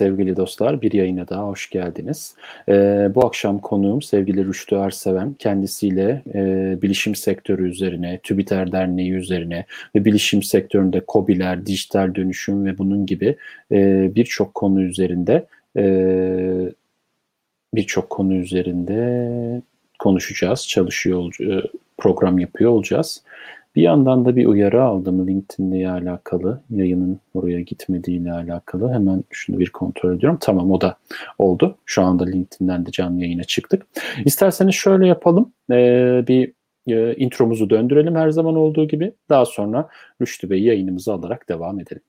Sevgili dostlar bir yayına daha hoş geldiniz. Ee, bu akşam konuğum sevgili Rüştü Erseven. Kendisiyle e, bilişim sektörü üzerine, TÜBİTER Derneği üzerine ve bilişim sektöründe COBİ'ler, dijital dönüşüm ve bunun gibi e, birçok konu üzerinde e, birçok konu üzerinde konuşacağız, çalışıyor, e, program yapıyor olacağız. Bir yandan da bir uyarı aldım LinkedIn'le alakalı, yayının oraya gitmediğiyle alakalı. Hemen şunu bir kontrol ediyorum. Tamam o da oldu. Şu anda LinkedIn'den de canlı yayına çıktık. İsterseniz şöyle yapalım. Ee, bir e, intromuzu döndürelim her zaman olduğu gibi. Daha sonra Rüştü Bey yayınımızı alarak devam edelim.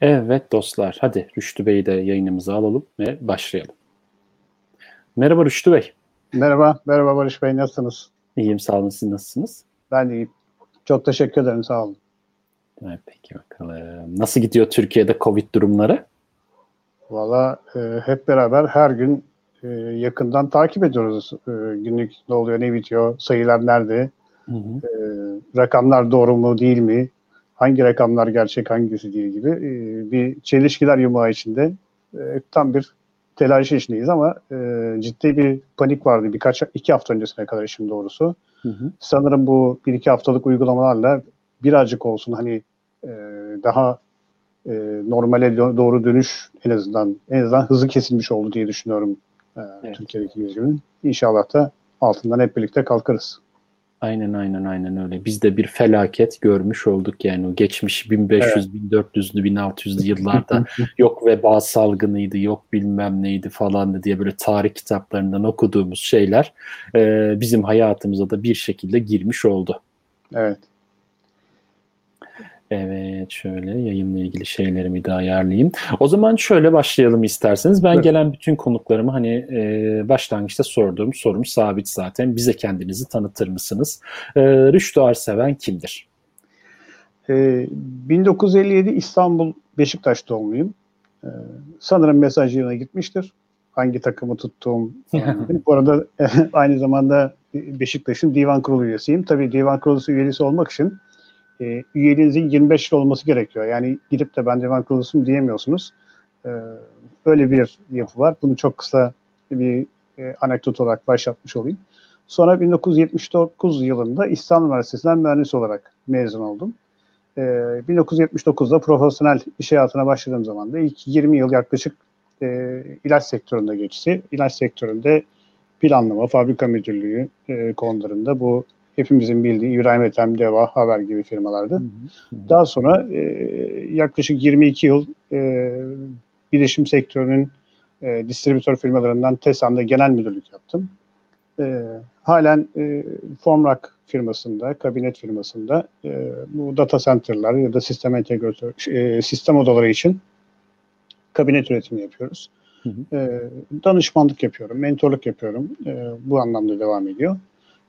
Evet dostlar, hadi Rüştü Bey'i de yayınımıza alalım ve başlayalım. Merhaba Rüştü Bey. Merhaba, merhaba Barış Bey, nasılsınız? İyiyim, sağ olun. Siz nasılsınız? Ben de iyiyim. Çok teşekkür ederim, sağ olun. Evet, peki bakalım. Nasıl gidiyor Türkiye'de Covid durumları? Valla e, hep beraber her gün e, yakından takip ediyoruz. E, günlük ne oluyor, ne bitiyor, sayılar nerede, hı hı. E, rakamlar doğru mu, değil mi? Hangi rakamlar gerçek hangisi değil gibi e, bir çelişkiler yumağı içinde e, tam bir telaş içindeyiz ama e, ciddi bir panik vardı birkaç iki hafta öncesine kadar işin doğrusu. Hı hı. Sanırım bu bir iki haftalık uygulamalarla birazcık olsun hani e, daha e, normale doğru dönüş en azından en azından hızı kesilmiş oldu diye düşünüyorum e, evet. Türkiye'deki gibi. İnşallah da altından hep birlikte kalkarız. Aynen aynen aynen öyle. Biz de bir felaket görmüş olduk yani o geçmiş 1500, evet. 1400'lü 1600'lü yıllarda yok veba salgınıydı, yok bilmem neydi falan diye böyle tarih kitaplarından okuduğumuz şeyler e, bizim hayatımıza da bir şekilde girmiş oldu. Evet. Evet şöyle yayınla ilgili şeylerimi de ayarlayayım. O zaman şöyle başlayalım isterseniz. Ben evet. gelen bütün konuklarımı hani e, başlangıçta sorduğum sorum sabit zaten. Bize kendinizi tanıtır mısınız? E, Rüştü Arseven kimdir? E, 1957 İstanbul Beşiktaş doğumluyum. E, sanırım mesaj yerine gitmiştir. Hangi takımı tuttuğum. Bu arada aynı zamanda Beşiktaş'ın divan kurulu üyesiyim. Tabii divan kurulu üyesi olmak için e, üyeliğinizin 25 yıl olması gerekiyor. Yani gidip de ben divan kurulosuyum diyemiyorsunuz. E, böyle bir yapı var. Bunu çok kısa bir e, anekdot olarak başlatmış olayım. Sonra 1979 yılında İstanbul Üniversitesi'nden mühendis olarak mezun oldum. E, 1979'da profesyonel iş hayatına başladığım zaman da ilk 20 yıl yaklaşık e, ilaç sektöründe geçti. İlaç sektöründe planlama, fabrika müdürlüğü e, konularında bu hepimizin bildiği İbrahim Ethem, Deva, Haber gibi firmalardı. Hı hı. Daha sonra e, yaklaşık 22 yıl e, bilişim sektörünün e, distribütör firmalarından TESAM'da genel müdürlük yaptım. E, halen e, Formrak firmasında, kabinet firmasında e, bu data center'lar ya da sistem entegratör, e, sistem odaları için kabinet üretimi yapıyoruz. Hı hı. E, danışmanlık yapıyorum, mentorluk yapıyorum. E, bu anlamda devam ediyor.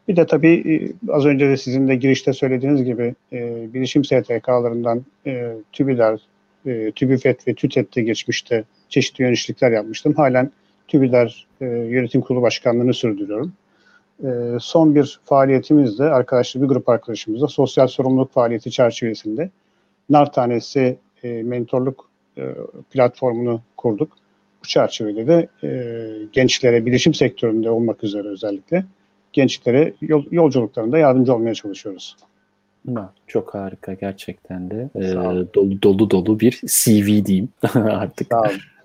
Bir de tabii e, az önce de sizin de girişte söylediğiniz gibi e, bilişim STK'larından e, TÜBİDER, e, TÜBİFET ve TÜTET'te geçmişte çeşitli yöneticilikler yapmıştım. Halen TÜBİDER e, Yönetim Kurulu Başkanlığı'nı sürdürüyorum. E, son bir faaliyetimizde arkadaşlı bir grup arkadaşımızla sosyal sorumluluk faaliyeti çerçevesinde nar tanesi e, mentorluk e, platformunu kurduk. Bu çerçevede de e, gençlere bilişim sektöründe olmak üzere özellikle gençlere yol, yolculuklarında yardımcı olmaya çalışıyoruz. Çok harika gerçekten de. Ee, dolu dolu dolu bir CV diyeyim artık.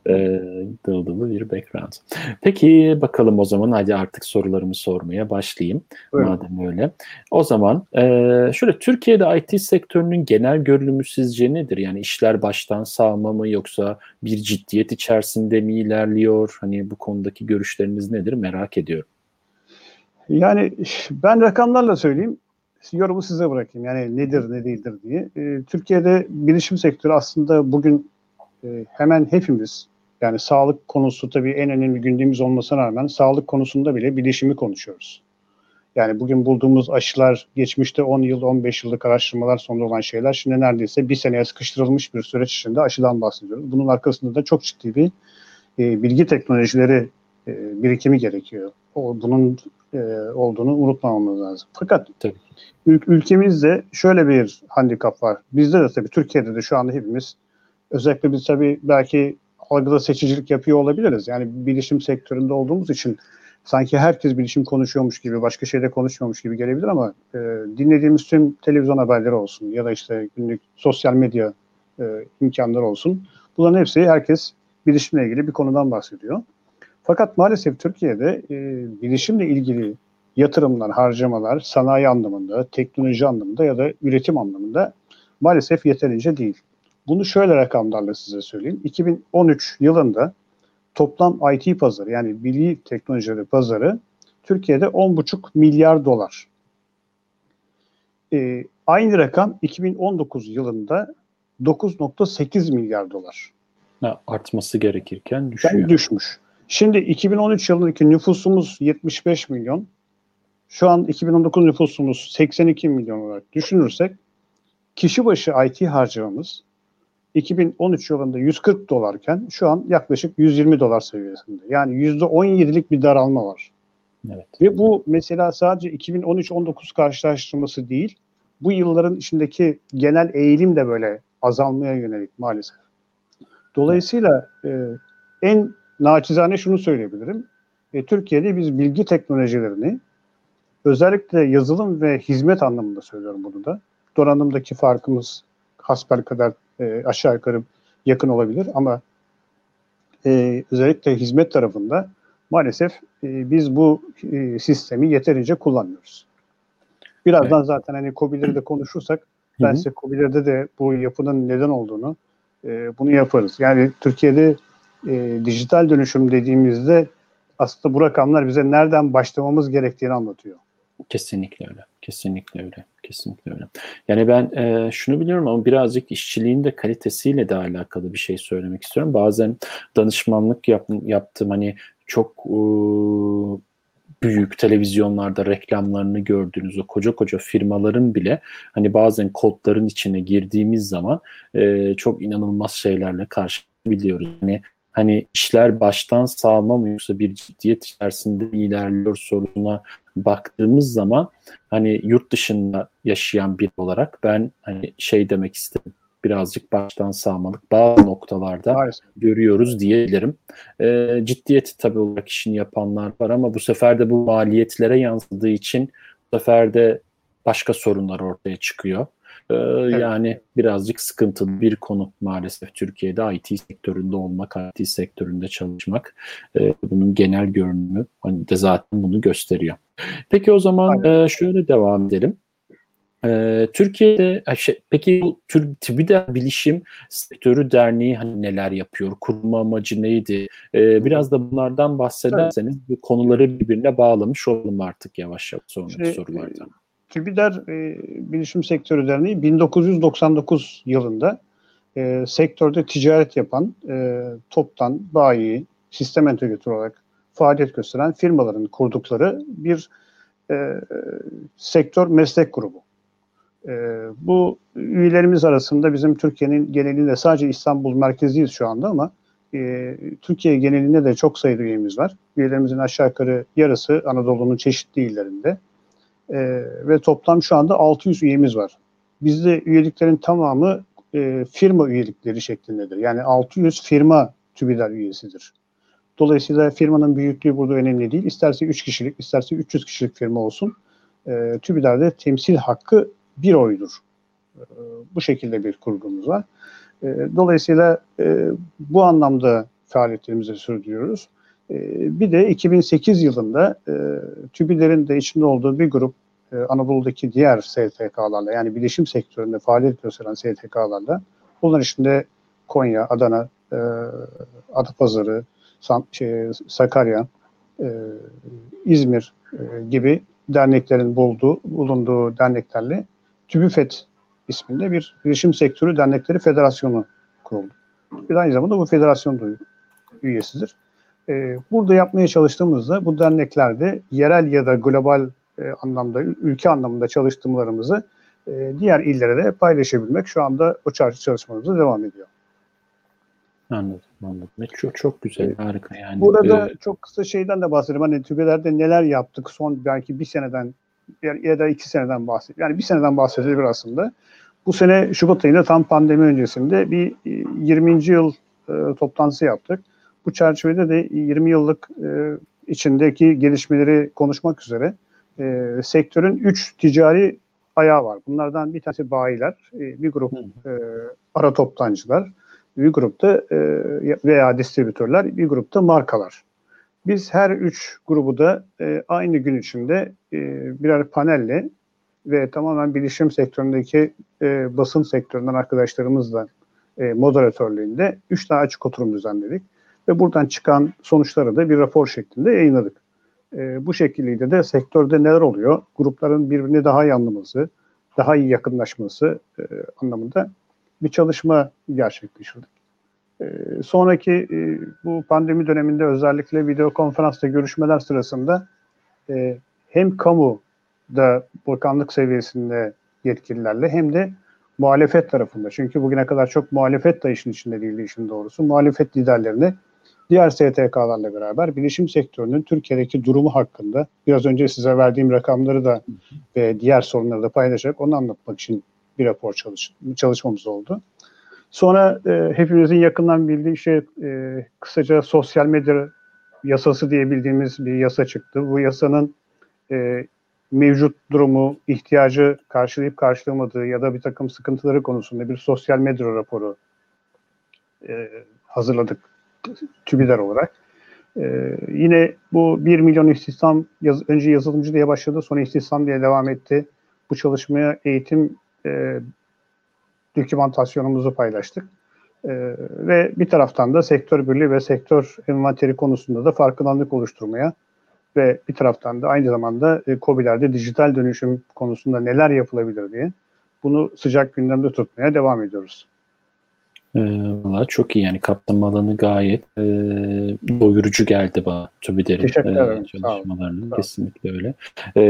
e, dıldılı bir background. Peki bakalım o zaman hadi artık sorularımı sormaya başlayayım. Buyurun. Madem öyle. O zaman e, şöyle Türkiye'de IT sektörünün genel görünümü sizce nedir? Yani işler baştan sağma mı yoksa bir ciddiyet içerisinde mi ilerliyor? Hani bu konudaki görüşleriniz nedir merak ediyorum. Yani ben rakamlarla söyleyeyim yorumu size bırakayım. Yani nedir ne değildir diye. E, Türkiye'de bilişim sektörü aslında bugün e, hemen hepimiz yani sağlık konusu tabii en önemli gündemimiz olmasına rağmen sağlık konusunda bile bilişimi konuşuyoruz. Yani bugün bulduğumuz aşılar geçmişte 10 yıl, 15 yıllık araştırmalar sonunda olan şeyler şimdi neredeyse bir seneye sıkıştırılmış bir süreç içinde aşıdan bahsediyoruz. Bunun arkasında da çok ciddi bir e, bilgi teknolojileri e, birikimi gerekiyor. O, bunun e, olduğunu unutmamamız lazım. Fakat tabii. Ül- ülkemizde şöyle bir handikap var. Bizde de tabii Türkiye'de de şu anda hepimiz özellikle biz tabii belki algıda seçicilik yapıyor olabiliriz. Yani bilişim sektöründe olduğumuz için sanki herkes bilişim konuşuyormuş gibi, başka şeyde konuşmuyormuş gibi gelebilir ama e, dinlediğimiz tüm televizyon haberleri olsun ya da işte günlük sosyal medya e, imkanları olsun. Bunların hepsi herkes bilişimle ilgili bir konudan bahsediyor. Fakat maalesef Türkiye'de e, bilişimle ilgili yatırımlar, harcamalar sanayi anlamında, teknoloji anlamında ya da üretim anlamında maalesef yeterince değil. Bunu şöyle rakamlarla size söyleyeyim. 2013 yılında toplam IT pazarı yani bilgi teknolojileri pazarı Türkiye'de 10,5 milyar dolar. Ee, aynı rakam 2019 yılında 9.8 milyar dolar. Ha, artması gerekirken düşüyor. Yani düşmüş. Şimdi 2013 yılındaki nüfusumuz 75 milyon. Şu an 2019 nüfusumuz 82 milyon olarak düşünürsek kişi başı IT harcamamız 2013 yılında 140 dolarken şu an yaklaşık 120 dolar seviyesinde. Yani %17'lik bir daralma var. Evet. Ve bu mesela sadece 2013-19 karşılaştırması değil, bu yılların içindeki genel eğilim de böyle azalmaya yönelik maalesef. Dolayısıyla e, en naçizane şunu söyleyebilirim. E, Türkiye'de biz bilgi teknolojilerini özellikle yazılım ve hizmet anlamında söylüyorum bunu da. Donanımdaki farkımız hasbel kadar e, aşağı yukarı yakın olabilir ama e, özellikle hizmet tarafında maalesef e, biz bu e, sistemi yeterince kullanmıyoruz. Birazdan evet. zaten hani COBİ'leri de konuşursak ben size COBİ'lerde de bu yapının neden olduğunu e, bunu yaparız. Yani Türkiye'de e, dijital dönüşüm dediğimizde aslında bu rakamlar bize nereden başlamamız gerektiğini anlatıyor. Kesinlikle öyle. Kesinlikle öyle. Kesinlikle öyle. Yani ben e, şunu biliyorum ama birazcık işçiliğin de kalitesiyle de alakalı bir şey söylemek istiyorum. Bazen danışmanlık yap, yaptım hani çok e, büyük televizyonlarda reklamlarını gördüğünüz o koca koca firmaların bile hani bazen kodların içine girdiğimiz zaman e, çok inanılmaz şeylerle karşı biliyoruz. Hani hani işler baştan sağma mı yoksa bir ciddiyet içerisinde ilerliyor sorusuna baktığımız zaman hani yurt dışında yaşayan bir olarak ben hani şey demek istedim birazcık baştan sağmalık bazı noktalarda Maalesef. görüyoruz diyebilirim. E, ciddiyeti tabii olarak işini yapanlar var ama bu sefer de bu maliyetlere yansıdığı için bu sefer de başka sorunlar ortaya çıkıyor. Ee, evet. Yani birazcık sıkıntılı bir konu maalesef Türkiye'de IT sektöründe olmak, IT sektöründe çalışmak. Ee, bunun genel görünümü hani de zaten bunu gösteriyor. Peki o zaman e, şöyle devam edelim. Ee, Türkiye'de şey, peki bu tür TÜBİDER Bilişim Sektörü Derneği hani neler yapıyor? Kurma amacı neydi? Ee, biraz da bunlardan bahsederseniz evet. bu konuları birbirine bağlamış olalım artık yavaş yavaş sonraki şey, sorulardan. TÜBİDER e, Bilişim Sektörü Derneği 1999 yılında e, sektörde ticaret yapan e, toptan bayi, sistem entegratörü olarak faaliyet gösteren firmaların kurdukları bir e, sektör meslek grubu. E, bu üyelerimiz arasında bizim Türkiye'nin genelinde sadece İstanbul merkeziyiz şu anda ama e, Türkiye genelinde de çok sayıda üyemiz var. Üyelerimizin aşağı yukarı yarısı Anadolu'nun çeşitli illerinde e, ve toplam şu anda 600 üyemiz var. Bizde üyeliklerin tamamı e, firma üyelikleri şeklindedir. Yani 600 firma TÜBİDAR üyesidir. Dolayısıyla firmanın büyüklüğü burada önemli değil. İsterse 3 kişilik, isterse 300 kişilik firma olsun. E, TÜBİDAR'da temsil hakkı bir oydur. E, bu şekilde bir kurgumuz var. E, dolayısıyla e, bu anlamda faaliyetlerimizi sürdürüyoruz. E, bir de 2008 yılında e, TÜBİ'lerin de içinde olduğu bir grup e, Anadolu'daki diğer STK'larla yani bilişim sektöründe faaliyet gösteren STK'larla bunlar içinde Konya, Adana, e, Adapazarı, şey, Sakarya, İzmir gibi derneklerin bulduğu, bulunduğu derneklerle TÜBİFET isminde bir bilişim sektörü dernekleri federasyonu kuruldu. Bir aynı zamanda bu federasyon üyesidir. E, burada yapmaya çalıştığımızda bu derneklerde yerel ya da global e, anlamda, ülke anlamında çalıştığımlarımızı e, diğer illere de paylaşabilmek şu anda o çarşı çalışmalarımıza devam ediyor. Anladım, anladım. Çok, çok güzel, harika yani. Burada ee, çok kısa şeyden de bahsedeyim. Hani TÜBE'lerde neler yaptık son belki bir seneden ya da iki seneden bahsedeyim. Yani bir seneden bahsedebilir aslında. Bu sene Şubat ayında tam pandemi öncesinde bir 20. yıl e, toplantısı yaptık. Bu çerçevede de 20 yıllık e, içindeki gelişmeleri konuşmak üzere e, sektörün 3 ticari ayağı var. Bunlardan bir tanesi bayiler, e, bir grup e, ara toptancılar, bir grupta e, veya distribütörler, bir grupta markalar. Biz her üç grubu da e, aynı gün içinde e, birer panelle ve tamamen bilişim sektöründeki e, basın sektöründen arkadaşlarımızla e, moderatörlüğünde üç tane açık oturum düzenledik. Ve buradan çıkan sonuçları da bir rapor şeklinde yayınladık. E, bu şekilde de sektörde neler oluyor? Grupların birbirini daha iyi anlaması, daha iyi yakınlaşması e, anlamında bir çalışma gerçekleştirdik. E, sonraki e, bu pandemi döneminde özellikle video konferansta görüşmeler sırasında e, hem kamu da bakanlık seviyesinde yetkililerle hem de muhalefet tarafında. Çünkü bugüne kadar çok muhalefet de işin içinde değildi işin doğrusu. Muhalefet liderlerine diğer STK'larla beraber bilişim sektörünün Türkiye'deki durumu hakkında biraz önce size verdiğim rakamları da ve diğer sorunları da paylaşarak onu anlatmak için bir rapor çalış çalışmamız oldu. Sonra e, hepimizin yakından bildiği şey e, kısaca sosyal medya yasası diye bildiğimiz bir yasa çıktı. Bu yasanın e, mevcut durumu, ihtiyacı karşılayıp karşılamadığı ya da bir takım sıkıntıları konusunda bir sosyal medya raporu e, hazırladık TÜBİDAR olarak. E, yine bu 1 milyon istihdam yaz, önce yazılımcı diye başladı sonra istihdam diye devam etti. Bu çalışmaya eğitim e, dokümantasyonumuzu paylaştık. E, ve bir taraftan da sektör birliği ve sektör envanteri konusunda da farkındalık oluşturmaya ve bir taraftan da aynı zamanda e, COBİ'lerde dijital dönüşüm konusunda neler yapılabilir diye bunu sıcak gündemde tutmaya devam ediyoruz. E, Valla çok iyi yani kapsam alanı gayet e, doyurucu geldi bana TÜBİDER'in e, çalışmalarının kesinlikle öyle. E,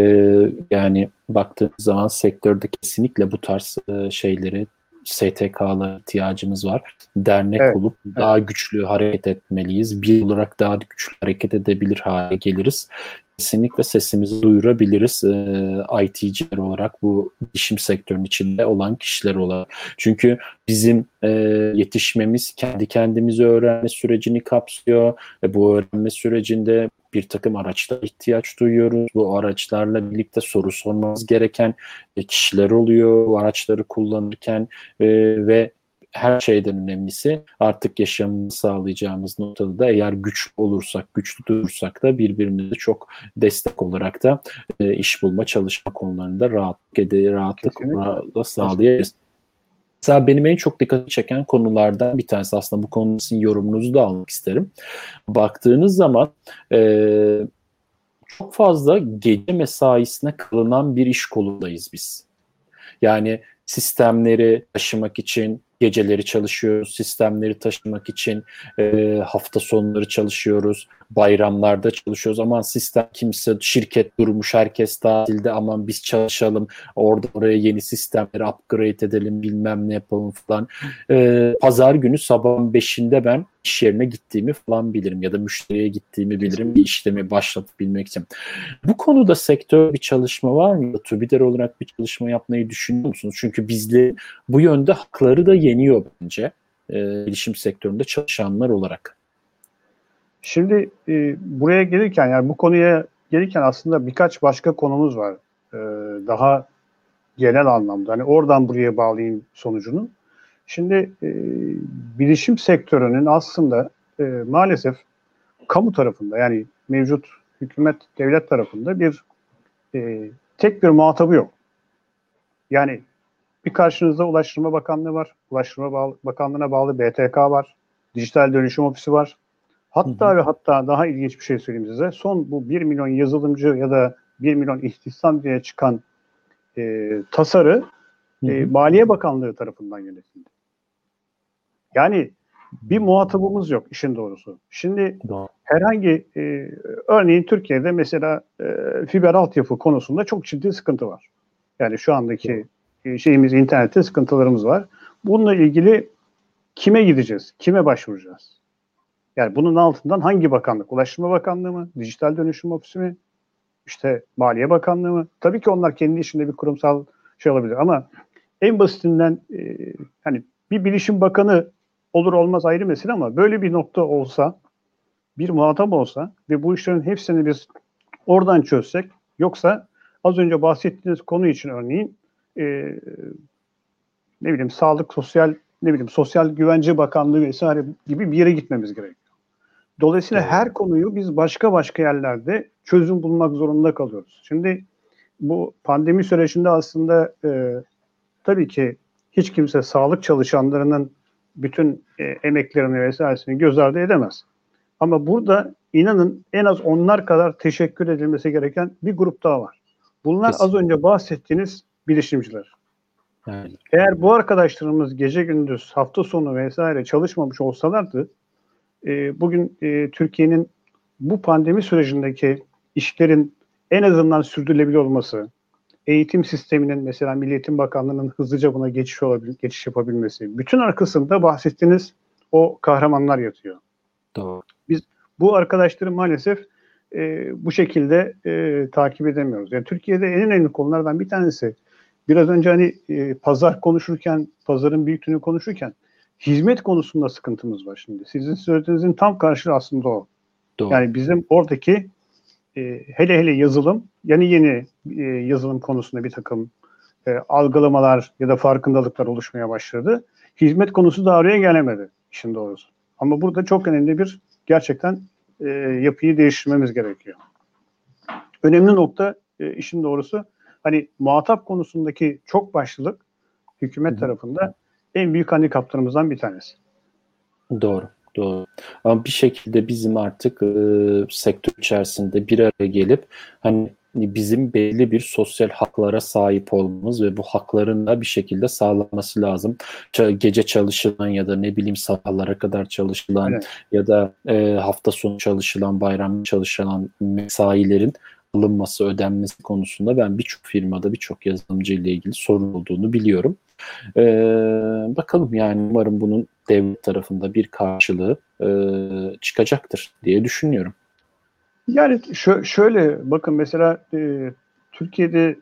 yani baktığımız zaman sektörde kesinlikle bu tarz e, şeyleri STK'la ihtiyacımız var. Dernek evet, olup evet. daha güçlü hareket etmeliyiz. Bir olarak daha güçlü hareket edebilir hale geliriz. Kesinlikle sesimizi duyurabiliriz e, IT'ciler olarak bu işim sektörünün içinde olan kişiler olarak. Çünkü bizim e, yetişmemiz kendi kendimizi öğrenme sürecini kapsıyor. Ve bu öğrenme sürecinde bir takım araçlara ihtiyaç duyuyoruz. Bu araçlarla birlikte soru sormamız gereken kişiler oluyor bu araçları kullanırken e, ve her şeyden önemlisi artık yaşamımızı sağlayacağımız noktada da eğer güçlü olursak, güçlü durursak da birbirimize çok destek olarak da e, iş bulma, çalışma konularında rahatlık, rahatlık sağlayabiliriz. Mesela benim en çok dikkatimi çeken konulardan bir tanesi aslında bu konunun sizin yorumunuzu da almak isterim. Baktığınız zaman e, çok fazla gece mesaisine kılınan bir iş kolundayız biz. Yani sistemleri taşımak için geceleri çalışıyoruz, sistemleri taşımak için e, hafta sonları çalışıyoruz, bayramlarda çalışıyoruz. Aman sistem kimse, şirket durmuş, herkes tatilde aman biz çalışalım, orada oraya yeni sistemleri upgrade edelim, bilmem ne yapalım falan. E, Pazar günü sabahın beşinde ben iş yerine gittiğimi falan bilirim ya da müşteriye gittiğimi bilirim bir işlemi başlatıp bilmek için. Bu konuda sektör bir çalışma var mı? TÜBİDER olarak bir çalışma yapmayı düşünüyor musunuz? Çünkü bizde bu yönde hakları da yeniyor bence e, bilişim sektöründe çalışanlar olarak. Şimdi e, buraya gelirken yani bu konuya gelirken aslında birkaç başka konumuz var. E, daha genel anlamda. Hani oradan buraya bağlayayım sonucunu. Şimdi e, bilişim sektörünün aslında e, maalesef kamu tarafında yani mevcut hükümet devlet tarafında bir e, tek bir muhatabı yok. Yani bir karşınızda Ulaştırma Bakanlığı var. Ulaştırma Bakanlığı'na bağlı BTK var. Dijital Dönüşüm Ofisi var. Hatta ve hatta daha ilginç bir şey söyleyeyim size. Son bu 1 milyon yazılımcı ya da 1 milyon istihdam diye çıkan e, tasarı e, Maliye Bakanlığı tarafından yönetildi. Yani bir muhatabımız yok işin doğrusu. Şimdi Doğru. herhangi e, örneğin Türkiye'de mesela e, fiber altyapı konusunda çok ciddi sıkıntı var. Yani şu andaki e, şeyimiz internette sıkıntılarımız var. Bununla ilgili kime gideceğiz? Kime başvuracağız? Yani bunun altından hangi bakanlık? Ulaştırma Bakanlığı mı? Dijital Dönüşüm Ofisi mi? İşte Maliye Bakanlığı mı? Tabii ki onlar kendi içinde bir kurumsal şey olabilir ama en basitinden e, hani bir bilişim bakanı olur olmaz ayrı mesele ama böyle bir nokta olsa bir muhatap olsa ve bu işlerin hepsini biz oradan çözsek yoksa az önce bahsettiğiniz konu için örneğin e, ne bileyim sağlık sosyal ne bileyim sosyal güvence bakanlığı vesaire gibi bir yere gitmemiz gerekiyor. Dolayısıyla evet. her konuyu biz başka başka yerlerde çözüm bulmak zorunda kalıyoruz. Şimdi bu pandemi sürecinde aslında e, tabii ki hiç kimse sağlık çalışanlarının bütün e, emeklerini vesairesini göz ardı edemez. Ama burada inanın en az onlar kadar teşekkür edilmesi gereken bir grup daha var. Bunlar Kesinlikle. az önce bahsettiğiniz bilişimciler. Evet. Eğer bu arkadaşlarımız gece gündüz hafta sonu vesaire çalışmamış olsalardı e, bugün e, Türkiye'nin bu pandemi sürecindeki işlerin en azından sürdürülebilir olması, eğitim sisteminin mesela Milli Eğitim Bakanlığı'nın hızlıca buna geçiş olabil geçiş yapabilmesi. Bütün arkasında bahsettiğiniz o kahramanlar yatıyor. Doğru. Biz bu arkadaşları maalesef e, bu şekilde e, takip edemiyoruz. Yani Türkiye'de en önemli konulardan bir tanesi biraz önce hani e, pazar konuşurken, pazarın büyüklüğünü konuşurken hizmet konusunda sıkıntımız var şimdi. Sizin söylediğinizin tam karşılığı aslında o. Doğru. Yani bizim oradaki e, hele hele yazılım, yani yeni e, yazılım konusunda bir takım e, algılamalar ya da farkındalıklar oluşmaya başladı. Hizmet konusu da araya gelemedi işin doğrusu. Ama burada çok önemli bir gerçekten e, yapıyı değiştirmemiz gerekiyor. Önemli nokta e, işin doğrusu hani muhatap konusundaki çok başlılık hükümet Hı. tarafında en büyük handikaplarımızdan bir tanesi. Doğru. Doğru. Ama bir şekilde bizim artık e, sektör içerisinde bir araya gelip hani bizim belli bir sosyal haklara sahip olmamız ve bu hakların da bir şekilde sağlanması lazım. Gece çalışılan ya da ne bileyim sabahlara kadar çalışılan evet. ya da e, hafta sonu çalışılan, bayram çalışılan mesailerin alınması, ödenmesi konusunda ben birçok firmada, birçok yazılımcı ile ilgili sorun olduğunu biliyorum. Ee, bakalım yani umarım bunun devlet tarafında bir karşılığı e, çıkacaktır diye düşünüyorum. Yani şö- şöyle bakın mesela e, Türkiye'de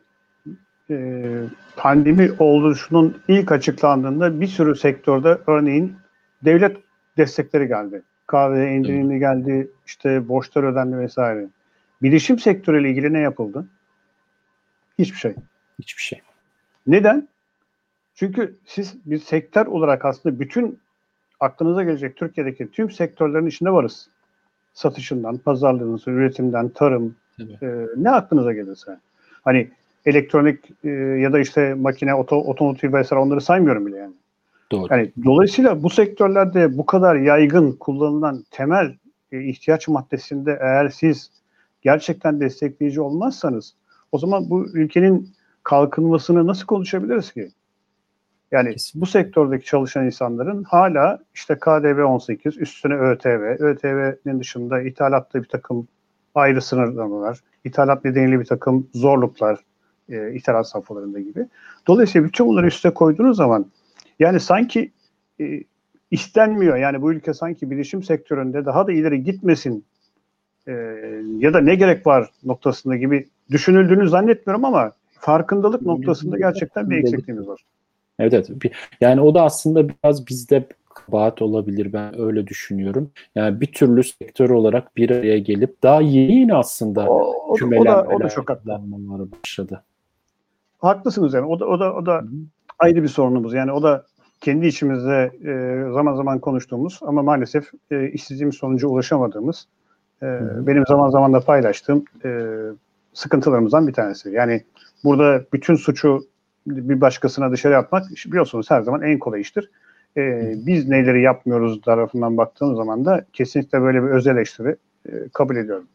e, pandemi oluşunun ilk açıklandığında bir sürü sektörde örneğin devlet destekleri geldi. Kahve indirimi geldi, işte borçlar ödendi vesaire. Bilişim sektörüyle ilgili ne yapıldı? Hiçbir şey. Hiçbir şey. Neden? Çünkü siz bir sektör olarak aslında bütün aklınıza gelecek Türkiye'deki tüm sektörlerin içinde varız. Satışından, pazarlığından, üretimden, tarım, e, ne aklınıza gelirse. Hani elektronik e, ya da işte makine, oto, otomotiv vesaire onları saymıyorum bile yani. Doğru. Yani dolayısıyla bu sektörlerde bu kadar yaygın kullanılan temel e, ihtiyaç maddesinde eğer siz gerçekten destekleyici olmazsanız o zaman bu ülkenin kalkınmasını nasıl konuşabiliriz ki? Yani Kesinlikle. bu sektördeki çalışan insanların hala işte KDV 18, üstüne ÖTV, ÖTV'nin dışında ithalatta bir takım ayrı sınırlamalar, ithalat nedeniyle bir takım zorluklar, e, ithalat safhalarında gibi. Dolayısıyla bütün bunları üste koyduğunuz zaman yani sanki e, istenmiyor. Yani bu ülke sanki bilişim sektöründe daha da ileri gitmesin e, ya da ne gerek var noktasında gibi düşünüldüğünü zannetmiyorum ama farkındalık noktasında gerçekten bir eksikliğimiz var. Evet evet. Yani o da aslında biraz bizde kabahat olabilir ben öyle düşünüyorum. Yani bir türlü sektör olarak bir araya gelip daha yeni aslında o, o, o da, o da çok haklı. başladı. Haklısınız yani. O da o da o da Hı-hı. ayrı bir sorunumuz. Yani o da kendi içimizde e, zaman zaman konuştuğumuz ama maalesef e, işsizliğimiz sonucu ulaşamadığımız e, benim zaman zaman da paylaştığım e, sıkıntılarımızdan bir tanesi. Yani burada bütün suçu bir başkasına dışarı atmak biliyorsunuz her zaman en kolay iştir. E, biz neleri yapmıyoruz tarafından baktığım zaman da kesinlikle böyle bir öz eleştiri e, kabul ediyorum.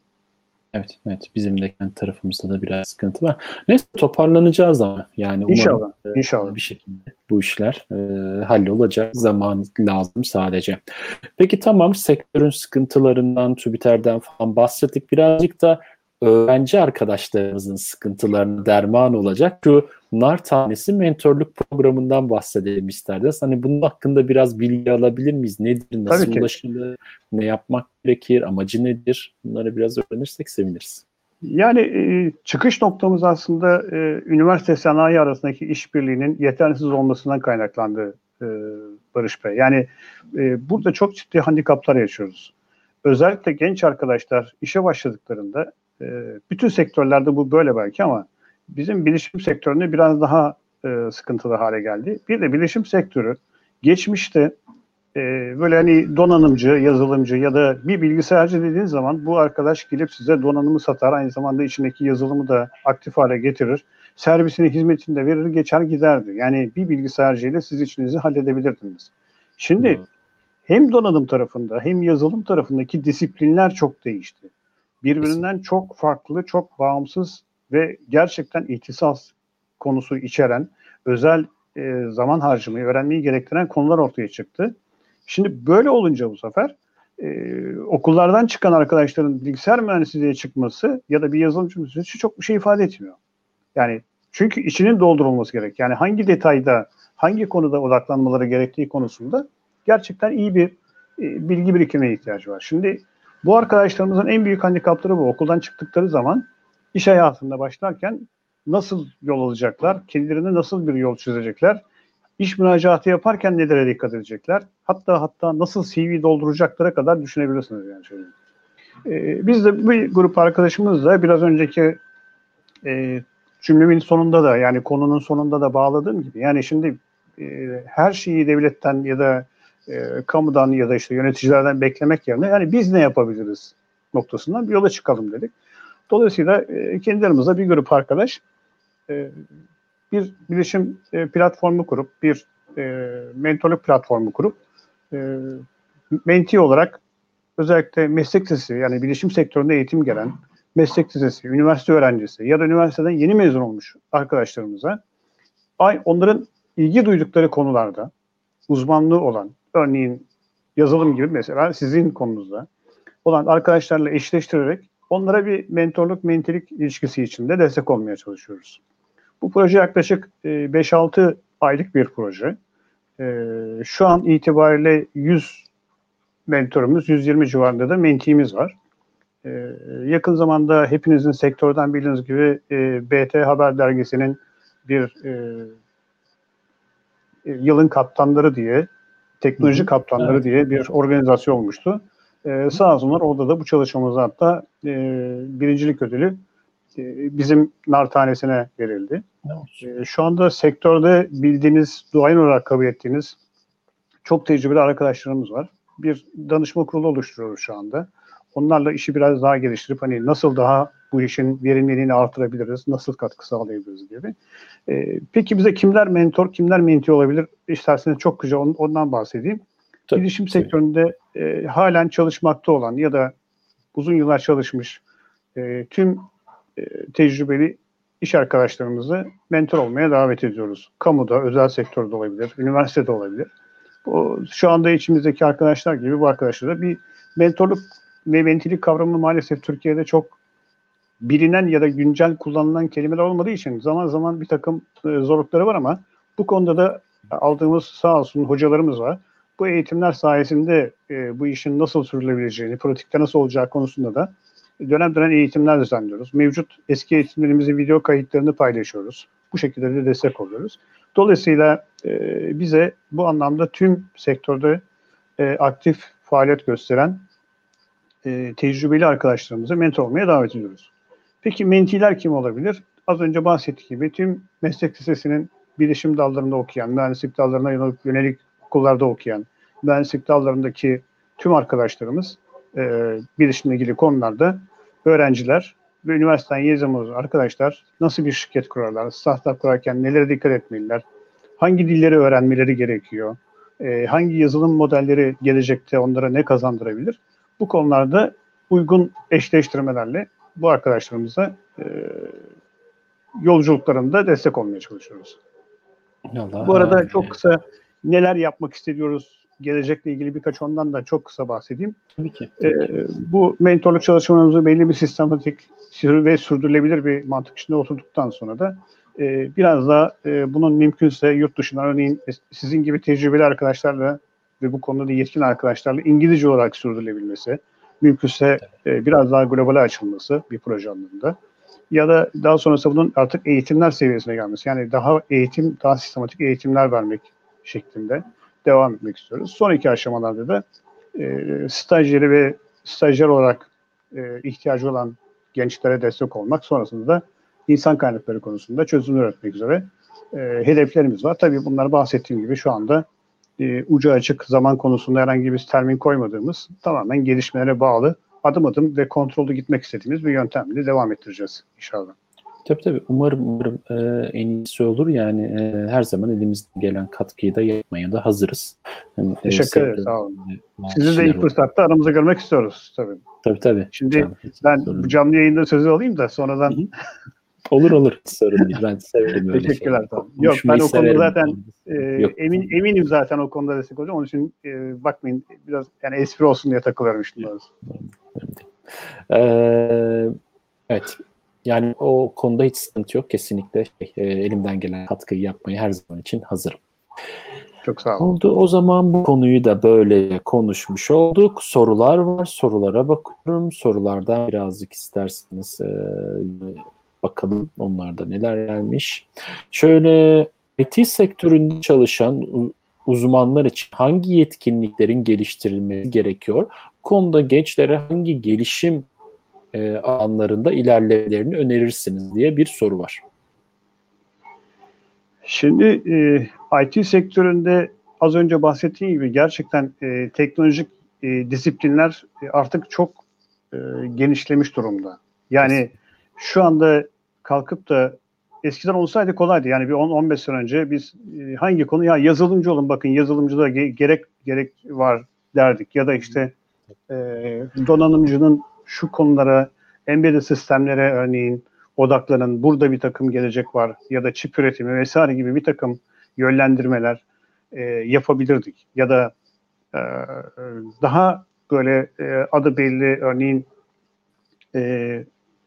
Evet, evet. Bizim de kendi tarafımızda da biraz sıkıntı var. Neyse toparlanacağız ama yani umarım İnşallah, e, inşallah. bir şekilde bu işler e, hallolacak. Zaman lazım sadece. Peki tamam sektörün sıkıntılarından, TÜBİTER'den falan bahsettik. Birazcık da öğrenci arkadaşlarımızın sıkıntılarına derman olacak şu nar tanesi mentorluk programından bahsedelim isterdiniz. Hani bunun hakkında biraz bilgi alabilir miyiz? Nedir, nasıl Tabii ki. ulaşılır, ne yapmak gerekir, amacı nedir? Bunları biraz öğrenirsek seviniriz. Yani e, çıkış noktamız aslında e, üniversite sanayi arasındaki işbirliğinin yetersiz olmasından kaynaklandı e, Barış Bey. Yani e, burada çok ciddi handikaplar yaşıyoruz. Özellikle genç arkadaşlar işe başladıklarında e, bütün sektörlerde bu böyle belki ama bizim bilişim sektöründe biraz daha e, sıkıntılı hale geldi. Bir de bilişim sektörü geçmişte e, böyle hani donanımcı, yazılımcı ya da bir bilgisayarcı dediğiniz zaman bu arkadaş gelip size donanımı satar. Aynı zamanda içindeki yazılımı da aktif hale getirir. Servisini, hizmetini de verir, geçer giderdi. Yani bir bilgisayarcıyla siz işinizi halledebilirdiniz. Şimdi Evet. hem donanım tarafında hem yazılım tarafındaki disiplinler çok değişti. Birbirinden çok farklı, çok bağımsız ve gerçekten ihtisas konusu içeren, özel e, zaman harcamayı, öğrenmeyi gerektiren konular ortaya çıktı. Şimdi böyle olunca bu sefer e, okullardan çıkan arkadaşların bilgisayar mühendisliğe çıkması ya da bir yazılımcı mühendisliği çok bir şey ifade etmiyor. Yani çünkü içinin doldurulması gerek. Yani hangi detayda, hangi konuda odaklanmaları gerektiği konusunda gerçekten iyi bir e, bilgi birikimine ihtiyacı var. Şimdi bu arkadaşlarımızın en büyük handikapları bu. Okuldan çıktıkları zaman iş hayatında başlarken nasıl yol alacaklar, kendilerine nasıl bir yol çizecekler, iş müracaatı yaparken nelere dikkat edecekler, hatta hatta nasıl CV dolduracaklara kadar düşünebilirsiniz yani şöyle. Ee, biz de bir grup arkadaşımızla biraz önceki e, cümlemin sonunda da yani konunun sonunda da bağladığım gibi yani şimdi e, her şeyi devletten ya da e, kamudan ya da işte yöneticilerden beklemek yerine yani biz ne yapabiliriz noktasından bir yola çıkalım dedik. Dolayısıyla e, kendi bir grup arkadaş e, bir bilişim e, platformu kurup, bir e, mentorluk platformu kurup e, menti olarak özellikle meslek lisesi yani bilişim sektöründe eğitim gelen meslek lisesi, üniversite öğrencisi ya da üniversiteden yeni mezun olmuş arkadaşlarımıza ay onların ilgi duydukları konularda uzmanlığı olan örneğin yazılım gibi mesela sizin konunuzda olan arkadaşlarla eşleştirerek onlara bir mentorluk, mentelik ilişkisi içinde destek olmaya çalışıyoruz. Bu proje yaklaşık e, 5-6 aylık bir proje. E, Şu an itibariyle 100 mentorumuz, 120 civarında da mentiğimiz var. E, Yakın zamanda hepinizin sektörden bildiğiniz gibi e, BT Haber Dergisi'nin bir e, e, yılın kaptanları diye, teknoloji kaptanları evet. diye bir organizasyon olmuştu. E, sağ olsunlar orada da bu çalışmamıza hatta e, birincilik ödülü e, bizim nar tanesine verildi. E, şu anda sektörde bildiğiniz, duayen olarak kabul ettiğiniz çok tecrübeli arkadaşlarımız var. Bir danışma kurulu oluşturuyoruz şu anda. Onlarla işi biraz daha geliştirip hani nasıl daha bu işin verimliliğini artırabiliriz, nasıl katkı sağlayabiliriz gibi. E, peki bize kimler mentor, kimler menti olabilir? İsterseniz çok kısa on- ondan bahsedeyim. Tabii, Bilişim sektöründe e, halen çalışmakta olan ya da uzun yıllar çalışmış e, tüm e, tecrübeli iş arkadaşlarımızı mentor olmaya davet ediyoruz. Kamuda, özel sektörde olabilir, üniversitede olabilir. Bu, şu anda içimizdeki arkadaşlar gibi bu arkadaşlara bir mentorluk ve mentilik kavramı maalesef Türkiye'de çok bilinen ya da güncel kullanılan kelimeler olmadığı için zaman zaman bir takım e, zorlukları var ama bu konuda da aldığımız sağ olsun hocalarımız var. Bu eğitimler sayesinde e, bu işin nasıl sürülebileceğini, pratikte nasıl olacağı konusunda da dönem dönem eğitimler düzenliyoruz. Mevcut eski eğitimlerimizin video kayıtlarını paylaşıyoruz. Bu şekilde de destek oluyoruz. Dolayısıyla e, bize bu anlamda tüm sektörde aktif faaliyet gösteren tecrübeli arkadaşlarımızı mentor olmaya davet ediyoruz. Peki mentiler kim olabilir? Az önce bahsettiğim gibi tüm meslek lisesinin bilişim dallarında okuyan, mühendislik dallarına yönelik, yönelik okullarda okuyan, mühendislik dallarındaki tüm arkadaşlarımız e, bilişimle ilgili konularda öğrenciler ve üniversiteden yeni arkadaşlar nasıl bir şirket kurarlar, startup kurarken nelere dikkat etmeliler, hangi dilleri öğrenmeleri gerekiyor, e, hangi yazılım modelleri gelecekte onlara ne kazandırabilir? Bu konularda uygun eşleştirmelerle bu arkadaşlarımıza e, yolculuklarında destek olmaya çalışıyoruz. Allah bu arada çok kısa neler yapmak istiyoruz, gelecekle ilgili birkaç ondan da çok kısa bahsedeyim. Tabii ki. Tabii ee, bu mentorluk çalışmalarımızı belli bir sistematik ve sürdürülebilir bir mantık içinde oturduktan sonra da e, biraz daha e, bunun mümkünse yurt dışından örneğin sizin gibi tecrübeli arkadaşlarla ve bu konuda da yetkin arkadaşlarla İngilizce olarak sürdürülebilmesi, mümkünse e, biraz daha globale açılması bir proje anlamında ya da daha sonrasında bunun artık eğitimler seviyesine gelmesi. Yani daha eğitim, daha sistematik eğitimler vermek şeklinde devam etmek istiyoruz. Son iki aşamalarda da e, stajyeri ve stajyer olarak e, ihtiyacı olan gençlere destek olmak sonrasında da insan kaynakları konusunda çözüm üretmek üzere e, hedeflerimiz var. Tabii bunlar bahsettiğim gibi şu anda e, ucu açık zaman konusunda herhangi bir termin koymadığımız tamamen gelişmelere bağlı adım adım ve kontrollü gitmek istediğimiz bir yöntemle devam ettireceğiz inşallah. Tabii tabii. Umarım, umarım e, en iyisi olur. Yani e, her zaman elimizden gelen katkıyı da yapmaya da hazırız. Yani, e, Teşekkür ederim. Sağ olun. Sizi de ilk fırsatta aramıza görmek istiyoruz tabii. Tabii tabii. Şimdi tabii, ben bu canlı yayında sözü alayım da sonradan Olur olur. Sorun değil. Ben severim öyle Teşekkürler. Tamam. Yok ben o konuda zaten e, emin eminim zaten o konuda destek olacağım. Onun için e, bakmayın biraz yani espri olsun diye takılıyorum işte. Ee, evet. Yani o konuda hiç sıkıntı yok. Kesinlikle şey, e, elimden gelen katkıyı yapmayı her zaman için hazırım. Çok sağ olun. Oldu. O zaman bu konuyu da böyle konuşmuş olduk. Sorular var. Sorulara bakıyorum. Sorulardan birazcık isterseniz e, bakalım onlarda neler gelmiş. Şöyle IT sektöründe çalışan uzmanlar için hangi yetkinliklerin geliştirilmesi gerekiyor? Bu konuda gençlere hangi gelişim e, alanlarında ilerlemelerini önerirsiniz diye bir soru var. Şimdi e, IT sektöründe az önce bahsettiğim gibi gerçekten e, teknolojik e, disiplinler e, artık çok e, genişlemiş durumda. Yani şu anda kalkıp da eskiden olsaydı kolaydı. Yani bir 10-15 sene önce biz e, hangi konu ya yazılımcı olun bakın yazılımcıda ge- gerek gerek var derdik. Ya da işte e, donanımcının şu konulara embedded sistemlere örneğin odaklanın. Burada bir takım gelecek var. Ya da çip üretimi vesaire gibi bir takım yönlendirmeler e, yapabilirdik. Ya da e, daha böyle e, adı belli örneğin e,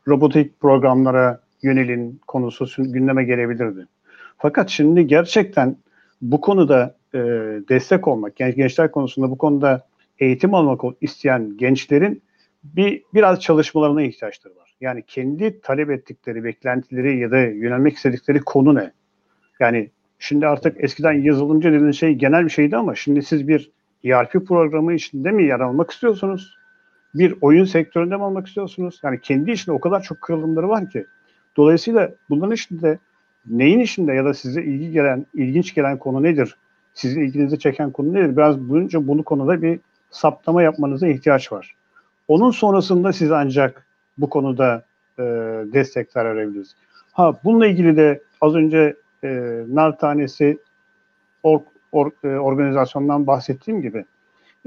robotik programlara yönelin konusu gündeme gelebilirdi. Fakat şimdi gerçekten bu konuda e, destek olmak, genç gençler konusunda bu konuda eğitim almak isteyen gençlerin bir biraz çalışmalarına ihtiyaçları var. Yani kendi talep ettikleri, beklentileri ya da yönelmek istedikleri konu ne? Yani şimdi artık eskiden yazılımcı dediğin şey genel bir şeydi ama şimdi siz bir ERP programı içinde mi yer almak istiyorsunuz? Bir oyun sektöründe mi almak istiyorsunuz? Yani kendi içinde o kadar çok kırılımları var ki. Dolayısıyla bunların içinde neyin içinde ya da size ilgi gelen, ilginç gelen konu nedir? Sizin ilginizi çeken konu nedir? Biraz bunca bunu konuda bir saptama yapmanıza ihtiyaç var. Onun sonrasında siz ancak bu konuda e, destekler verebiliriz. Ha bununla ilgili de az önce e, nar tanesi or, or, e, organizasyondan bahsettiğim gibi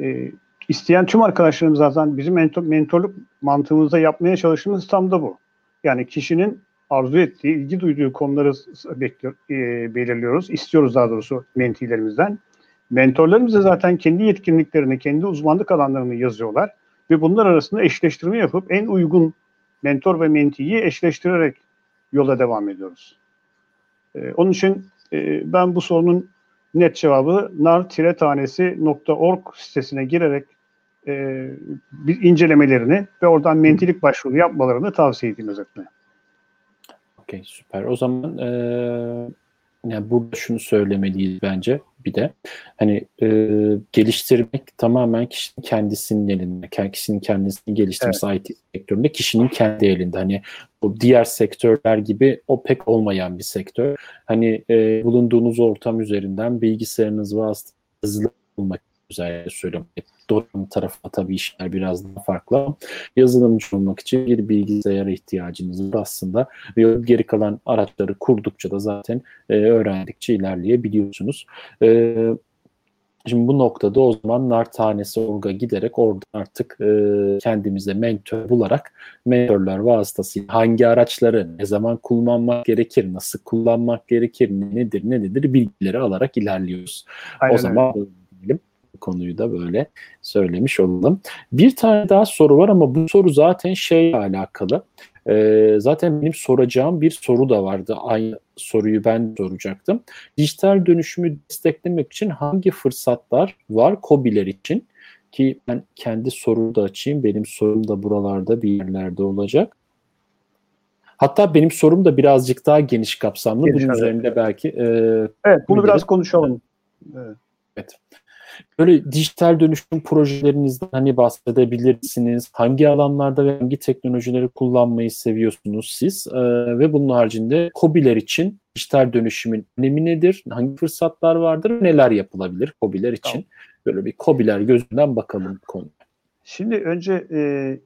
e, isteyen tüm arkadaşlarımız zaten bizim mentor, mentorluk mantığımızda yapmaya çalıştığımız tam da bu. Yani kişinin arzu ettiği, ilgi duyduğu konuları bekliyor, e, belirliyoruz. İstiyoruz daha doğrusu mentilerimizden. Mentorlarımız da zaten kendi yetkinliklerini, kendi uzmanlık alanlarını yazıyorlar ve bunlar arasında eşleştirme yapıp en uygun mentor ve mentiyi eşleştirerek yola devam ediyoruz. Ee, onun için e, ben bu sorunun net cevabı nar-tanesi.org sitesine girerek e, bir incelemelerini ve oradan mentilik başvuru yapmalarını tavsiye edeyim özetle. Okey süper. O zaman e, yani burada şunu söylemeliyiz bence bir de. Hani e, geliştirmek tamamen kişinin kendisinin elinde. Kişinin kendisini geliştirmesi evet. IT sektöründe kişinin kendi elinde. Hani o diğer sektörler gibi o pek olmayan bir sektör. Hani e, bulunduğunuz ortam üzerinden bilgisayarınız vasıtasıyla hızlı olmak üzere söylüyorum. Donanım tarafı tabii işler biraz daha farklı. Yazılımcı olmak için bir bilgisayara ihtiyacınız var aslında. Ve geri kalan araçları kurdukça da zaten e, öğrendikçe ilerleyebiliyorsunuz. E, Şimdi bu noktada o zaman nar tanesi orga giderek orada artık e, kendimize mentor bularak mentorlar vasıtasıyla hangi araçları ne zaman kullanmak gerekir, nasıl kullanmak gerekir, nedir ne nedir bilgileri alarak ilerliyoruz. Aynen o zaman öyle. diyelim konuyu da böyle söylemiş olalım. Bir tane daha soru var ama bu soru zaten şeyle alakalı. E, zaten benim soracağım bir soru da vardı. Aynı soruyu ben soracaktım. Dijital dönüşümü desteklemek için hangi fırsatlar var COBİ'ler için? Ki ben kendi sorumu da açayım. Benim sorum da buralarda bir yerlerde olacak. Hatta benim sorum da birazcık daha geniş kapsamlı. Geniş, Bunun üzerinde belki... E, evet, bunu biraz konuşalım. Evet. evet. Böyle dijital dönüşüm projelerinizden hani bahsedebilirsiniz. Hangi alanlarda ve hangi teknolojileri kullanmayı seviyorsunuz siz? Ee, ve bunun haricinde COBİ'ler için dijital dönüşümün önemi nedir? Hangi fırsatlar vardır? Neler yapılabilir COBİ'ler için? Tamam. Böyle bir COBİ'ler gözünden bakalım konu. Şimdi önce e,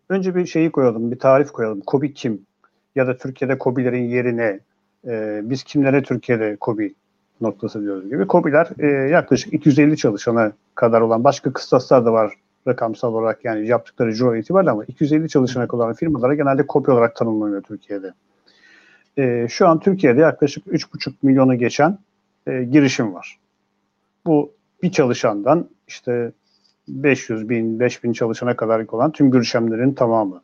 önce bir şeyi koyalım, bir tarif koyalım. COBİ kim? Ya da Türkiye'de COBİ'lerin yerine e, biz kimlere Türkiye'de COBİ noktası diyoruz gibi. COBİ'ler e, yaklaşık 250 çalışana kadar olan başka kıstaslar da var rakamsal olarak yani yaptıkları ciro itibariyle ama 250 çalışana kadar firmalara genelde COBİ olarak tanımlanıyor Türkiye'de. E, şu an Türkiye'de yaklaşık 3,5 milyonu geçen e, girişim var. Bu bir çalışandan işte 500 bin, 5 bin çalışana kadar olan tüm girişimlerin tamamı.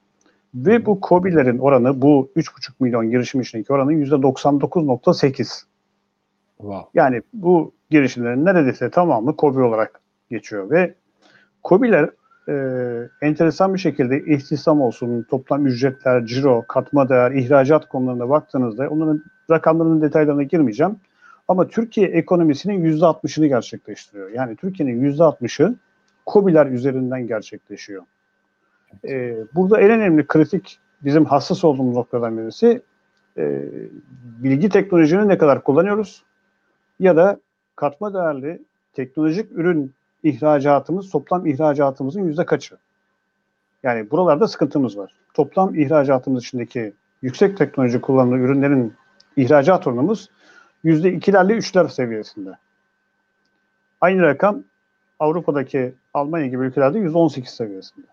Ve bu COBİ'lerin oranı bu 3,5 milyon girişim içindeki oranın %99.8. Wow. Yani bu girişimlerin neredeyse tamamı KOBİ olarak geçiyor ve KOBİ'ler e, enteresan bir şekilde istihdam olsun, toplam ücretler, ciro, katma değer, ihracat konularına baktığınızda onların rakamlarının detaylarına girmeyeceğim. Ama Türkiye ekonomisinin %60'ını gerçekleştiriyor. Yani Türkiye'nin %60'ı KOBİ'ler üzerinden gerçekleşiyor. Ee, burada en önemli kritik bizim hassas olduğumuz noktadan birisi e, bilgi teknolojini ne kadar kullanıyoruz? Ya da katma değerli teknolojik ürün ihracatımız toplam ihracatımızın yüzde kaçı? Yani buralarda sıkıntımız var. Toplam ihracatımız içindeki yüksek teknoloji kullanılan ürünlerin ihracat oranımız yüzde ikilerle üçler seviyesinde. Aynı rakam Avrupa'daki Almanya gibi ülkelerde yüzde on sekiz seviyesinde.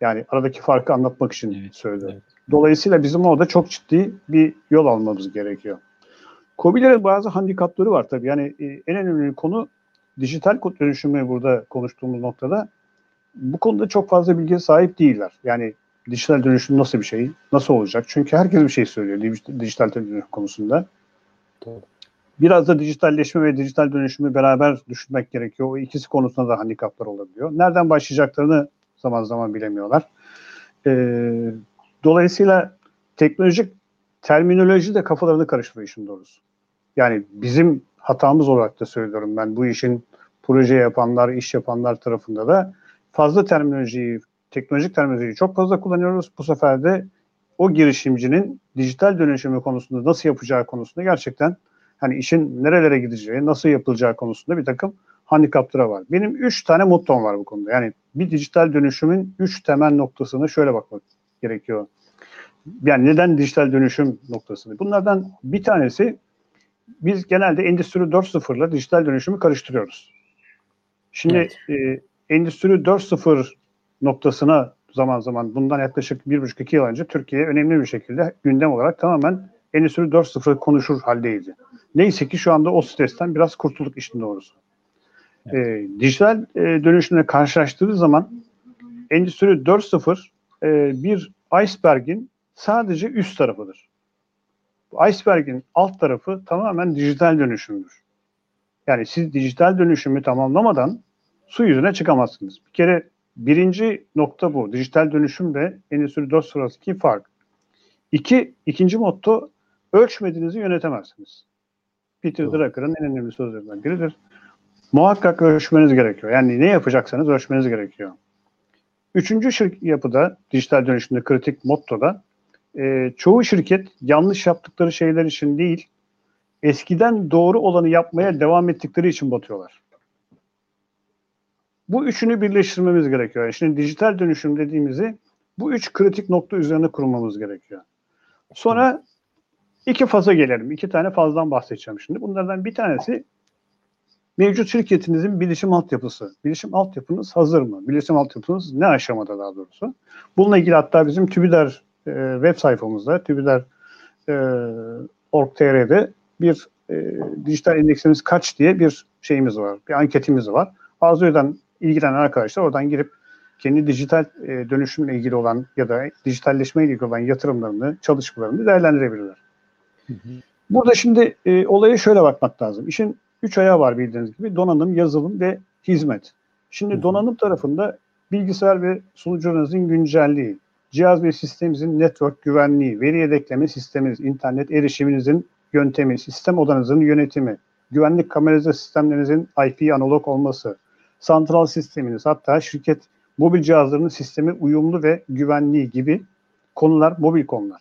Yani aradaki farkı anlatmak için evet, söylüyorum. Evet. Dolayısıyla bizim orada çok ciddi bir yol almamız gerekiyor. COBİ'lerin bazı handikapları var tabii. Yani e, en önemli konu dijital dönüşümü burada konuştuğumuz noktada bu konuda çok fazla bilgiye sahip değiller. Yani dijital dönüşüm nasıl bir şey, nasıl olacak? Çünkü herkes bir şey söylüyor dijital dönüşüm konusunda. Biraz da dijitalleşme ve dijital dönüşümü beraber düşünmek gerekiyor. O ikisi konusunda da handikaplar olabiliyor. Nereden başlayacaklarını zaman zaman bilemiyorlar. Ee, dolayısıyla teknolojik terminoloji de kafalarını karıştırıyor işin doğrusu. Yani bizim hatamız olarak da söylüyorum ben bu işin proje yapanlar, iş yapanlar tarafında da fazla terminolojiyi, teknolojik terminolojiyi çok fazla kullanıyoruz. Bu sefer de o girişimcinin dijital dönüşümü konusunda nasıl yapacağı konusunda gerçekten hani işin nerelere gideceği, nasıl yapılacağı konusunda bir takım handikapları var. Benim üç tane mottom var bu konuda. Yani bir dijital dönüşümün üç temel noktasını şöyle bakmak gerekiyor. Yani neden dijital dönüşüm noktasını? Bunlardan bir tanesi biz genelde Endüstri 4.0 ile dijital dönüşümü karıştırıyoruz. Şimdi evet. e, Endüstri 4.0 noktasına zaman zaman bundan yaklaşık bir buçuk iki yıl önce Türkiye önemli bir şekilde gündem olarak tamamen Endüstri 4.0 konuşur haldeydi. Neyse ki şu anda o stresten biraz kurtulduk işin doğrusu. Evet. E, dijital e, dönüşümle karşılaştığı zaman Endüstri 4.0 e, bir iceberg'in sadece üst tarafıdır. Bu iceberg'in alt tarafı tamamen dijital dönüşümdür. Yani siz dijital dönüşümü tamamlamadan su yüzüne çıkamazsınız. Bir kere birinci nokta bu. Dijital dönüşümle Endüstri 4 sırasındaki fark. İki, ikinci motto ölçmediğinizi yönetemezsiniz. Peter Drucker'ın en önemli sözlerinden biridir. Muhakkak ölçmeniz gerekiyor. Yani ne yapacaksanız ölçmeniz gerekiyor. Üçüncü şirk yapıda, dijital dönüşümde kritik motto da e, çoğu şirket yanlış yaptıkları şeyler için değil, eskiden doğru olanı yapmaya devam ettikleri için batıyorlar. Bu üçünü birleştirmemiz gerekiyor. Yani şimdi dijital dönüşüm dediğimizi bu üç kritik nokta üzerine kurmamız gerekiyor. Sonra iki faza gelelim. İki tane fazdan bahsedeceğim şimdi. Bunlardan bir tanesi mevcut şirketinizin bilişim altyapısı. Bilişim altyapınız hazır mı? Bilişim altyapınız ne aşamada daha doğrusu? Bununla ilgili hatta bizim TÜBİDER e, web sayfamızda, TÜBİDER e, org.tr'de bir e, dijital indeksimiz kaç diye bir şeyimiz var. Bir anketimiz var. Arzu'dan ilgilenen arkadaşlar oradan girip kendi dijital e, dönüşümle ilgili olan ya da dijitalleşme ile ilgili olan yatırımlarını, çalışmalarını değerlendirebilirler. Hı hı. Burada şimdi e, olaya şöyle bakmak lazım. İşin üç ayağı var bildiğiniz gibi. Donanım, yazılım ve hizmet. Şimdi donanım tarafında bilgisayar ve sunucunuzun güncelliği, cihaz ve sisteminizin network güvenliği, veri yedekleme sisteminiz, internet erişiminizin yöntemi, sistem odanızın yönetimi, güvenlik kamerası sistemlerinizin IP analog olması, santral sisteminiz, hatta şirket mobil cihazlarının sistemi uyumlu ve güvenliği gibi konular, mobil konular.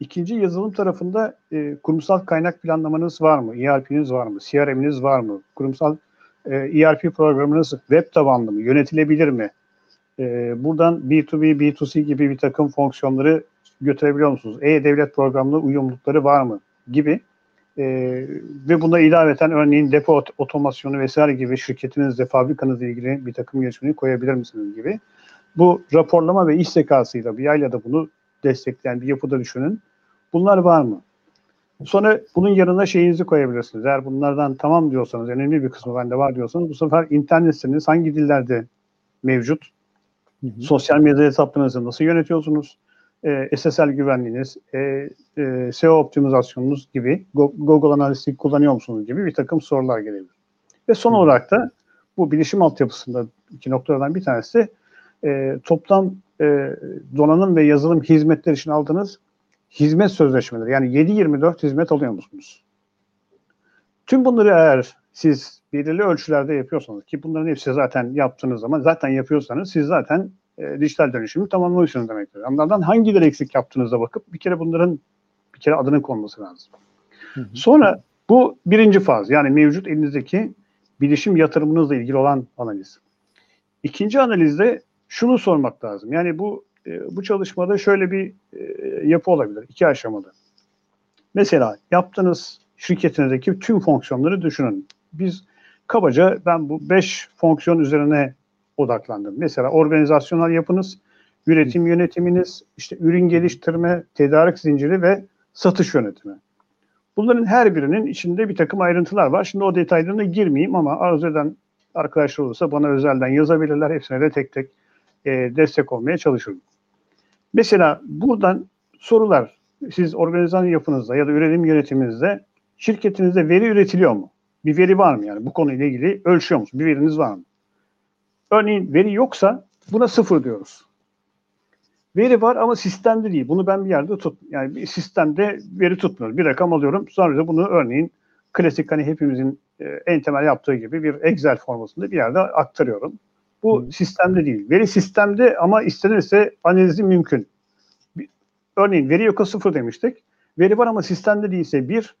İkinci yazılım tarafında e, kurumsal kaynak planlamanız var mı? ERP'niz var mı? CRM'iniz var mı? Kurumsal e, ERP programınız web tabanlı mı? Yönetilebilir mi? E, buradan B2B, B2C gibi bir takım fonksiyonları götürebiliyor musunuz? E-Devlet programlı uyumlulukları var mı? Gibi e, ve buna ilaveten örneğin depo otomasyonu vesaire gibi şirketinizde, fabrikanızla ilgili bir takım gelişmeleri koyabilir misiniz gibi. Bu raporlama ve iş zekasıyla bir yayla da bunu destekleyen bir yapıda düşünün. Bunlar var mı? Sonra bunun yanına şeyinizi koyabilirsiniz. Eğer bunlardan tamam diyorsanız, önemli bir kısmı bende var diyorsanız bu sefer internet siteniz hangi dillerde mevcut? Hı hı. Sosyal medya hesaplarınızı nasıl yönetiyorsunuz? e, SSL güvenliğiniz, e, e, SEO optimizasyonunuz gibi, Google Analytics kullanıyor musunuz gibi bir takım sorular gelebilir. Ve son hmm. olarak da bu bilişim altyapısında iki noktalardan bir tanesi e, toplam e, donanım ve yazılım hizmetler için aldığınız hizmet sözleşmeleri. Yani 7-24 hizmet alıyor musunuz? Tüm bunları eğer siz belirli ölçülerde yapıyorsanız ki bunların hepsi zaten yaptığınız zaman zaten yapıyorsanız siz zaten e, dijital dönüşümü tamamlıyorsunuz demektir. Onlardan hangileri eksik yaptığınıza bakıp bir kere bunların bir kere adının konması lazım. Hı hı. Sonra bu birinci faz yani mevcut elinizdeki bilişim yatırımınızla ilgili olan analiz. İkinci analizde şunu sormak lazım. Yani bu e, bu çalışmada şöyle bir e, yapı olabilir iki aşamada. Mesela yaptığınız şirketinizdeki tüm fonksiyonları düşünün. Biz kabaca ben bu beş fonksiyon üzerine odaklandım. Mesela organizasyonel yapınız, üretim yönetiminiz, işte ürün geliştirme, tedarik zinciri ve satış yönetimi. Bunların her birinin içinde bir takım ayrıntılar var. Şimdi o detaylarına girmeyeyim ama arzu eden arkadaşlar olursa bana özelden yazabilirler. Hepsine de tek tek e, destek olmaya çalışırım. Mesela buradan sorular siz organizasyon yapınızda ya da üretim yönetiminizde şirketinizde veri üretiliyor mu? Bir veri var mı yani bu konuyla ilgili ölçüyor musunuz? Bir veriniz var mı? Örneğin veri yoksa buna sıfır diyoruz. Veri var ama sistemde değil. Bunu ben bir yerde tut. Yani bir sistemde veri tutmuyor. Bir rakam alıyorum. Sonra da bunu örneğin klasik hani hepimizin e, en temel yaptığı gibi bir Excel formasında bir yerde aktarıyorum. Bu hmm. sistemde değil. Veri sistemde ama istenirse analizi mümkün. Örneğin veri yoksa sıfır demiştik. Veri var ama sistemde değilse bir,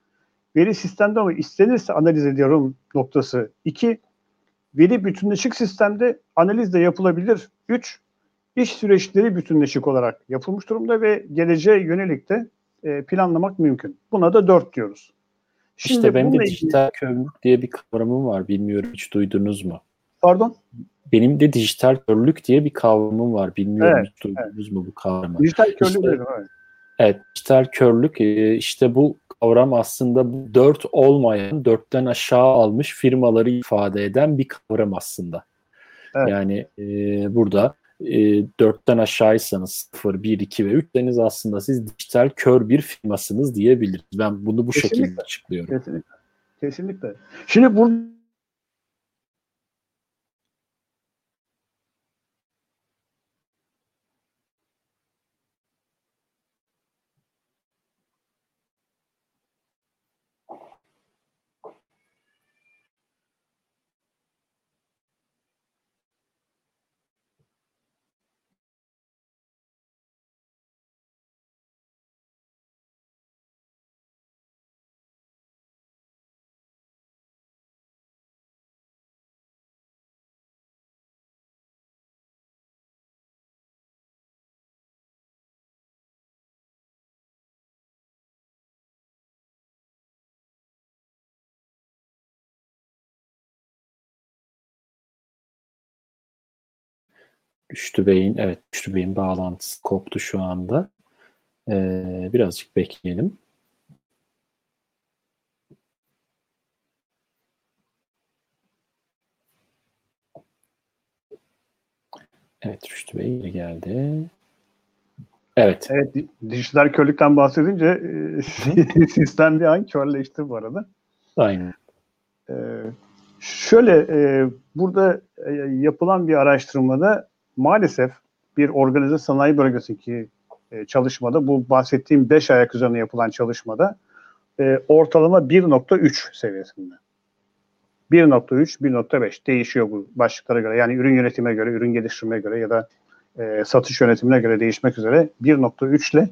veri sistemde ama istenirse analiz ediyorum noktası iki, Veri bütünleşik sistemde analiz de yapılabilir. 3. İş süreçleri bütünleşik olarak yapılmış durumda ve geleceğe yönelik de e, planlamak mümkün. Buna da 4 diyoruz. Şimdi işte benim de dijital körlük diye bir kavramım var. Bilmiyorum hiç duydunuz mu? Pardon? Benim de dijital körlük diye bir kavramım var. Bilmiyorum evet, hiç duydunuz evet. mu bu kavramı? Dijital körlük işte, dedim, evet. Evet, dijital körlük e, işte bu kavram aslında bu dört olmayan, dörtten aşağı almış firmaları ifade eden bir kavram aslında. Evet. Yani e, burada e, dörtten aşağıysanız 0, 1, 2 ve 3 deniz aslında siz dijital kör bir firmasınız diyebiliriz. Ben bunu bu Kesinlikle. şekilde açıklıyorum. Kesinlikle. Kesinlikle. Şimdi burada Rüştü Bey'in evet Rüştü Bey'in bağlantısı koptu şu anda. Ee, birazcık bekleyelim. Evet Rüştü Bey geri geldi. Evet. Evet, dijital körlükten bahsedince e, sistem bir an körleşti bu arada. Aynen. Ee, şöyle e, burada e, yapılan bir araştırmada maalesef bir organize sanayi bölgesindeki e, çalışmada bu bahsettiğim 5 ayak üzerine yapılan çalışmada e, ortalama 1.3 seviyesinde. 1.3, 1.5 değişiyor bu başlıklara göre. Yani ürün yönetime göre, ürün geliştirmeye göre ya da e, satış yönetimine göre değişmek üzere 1.3 ile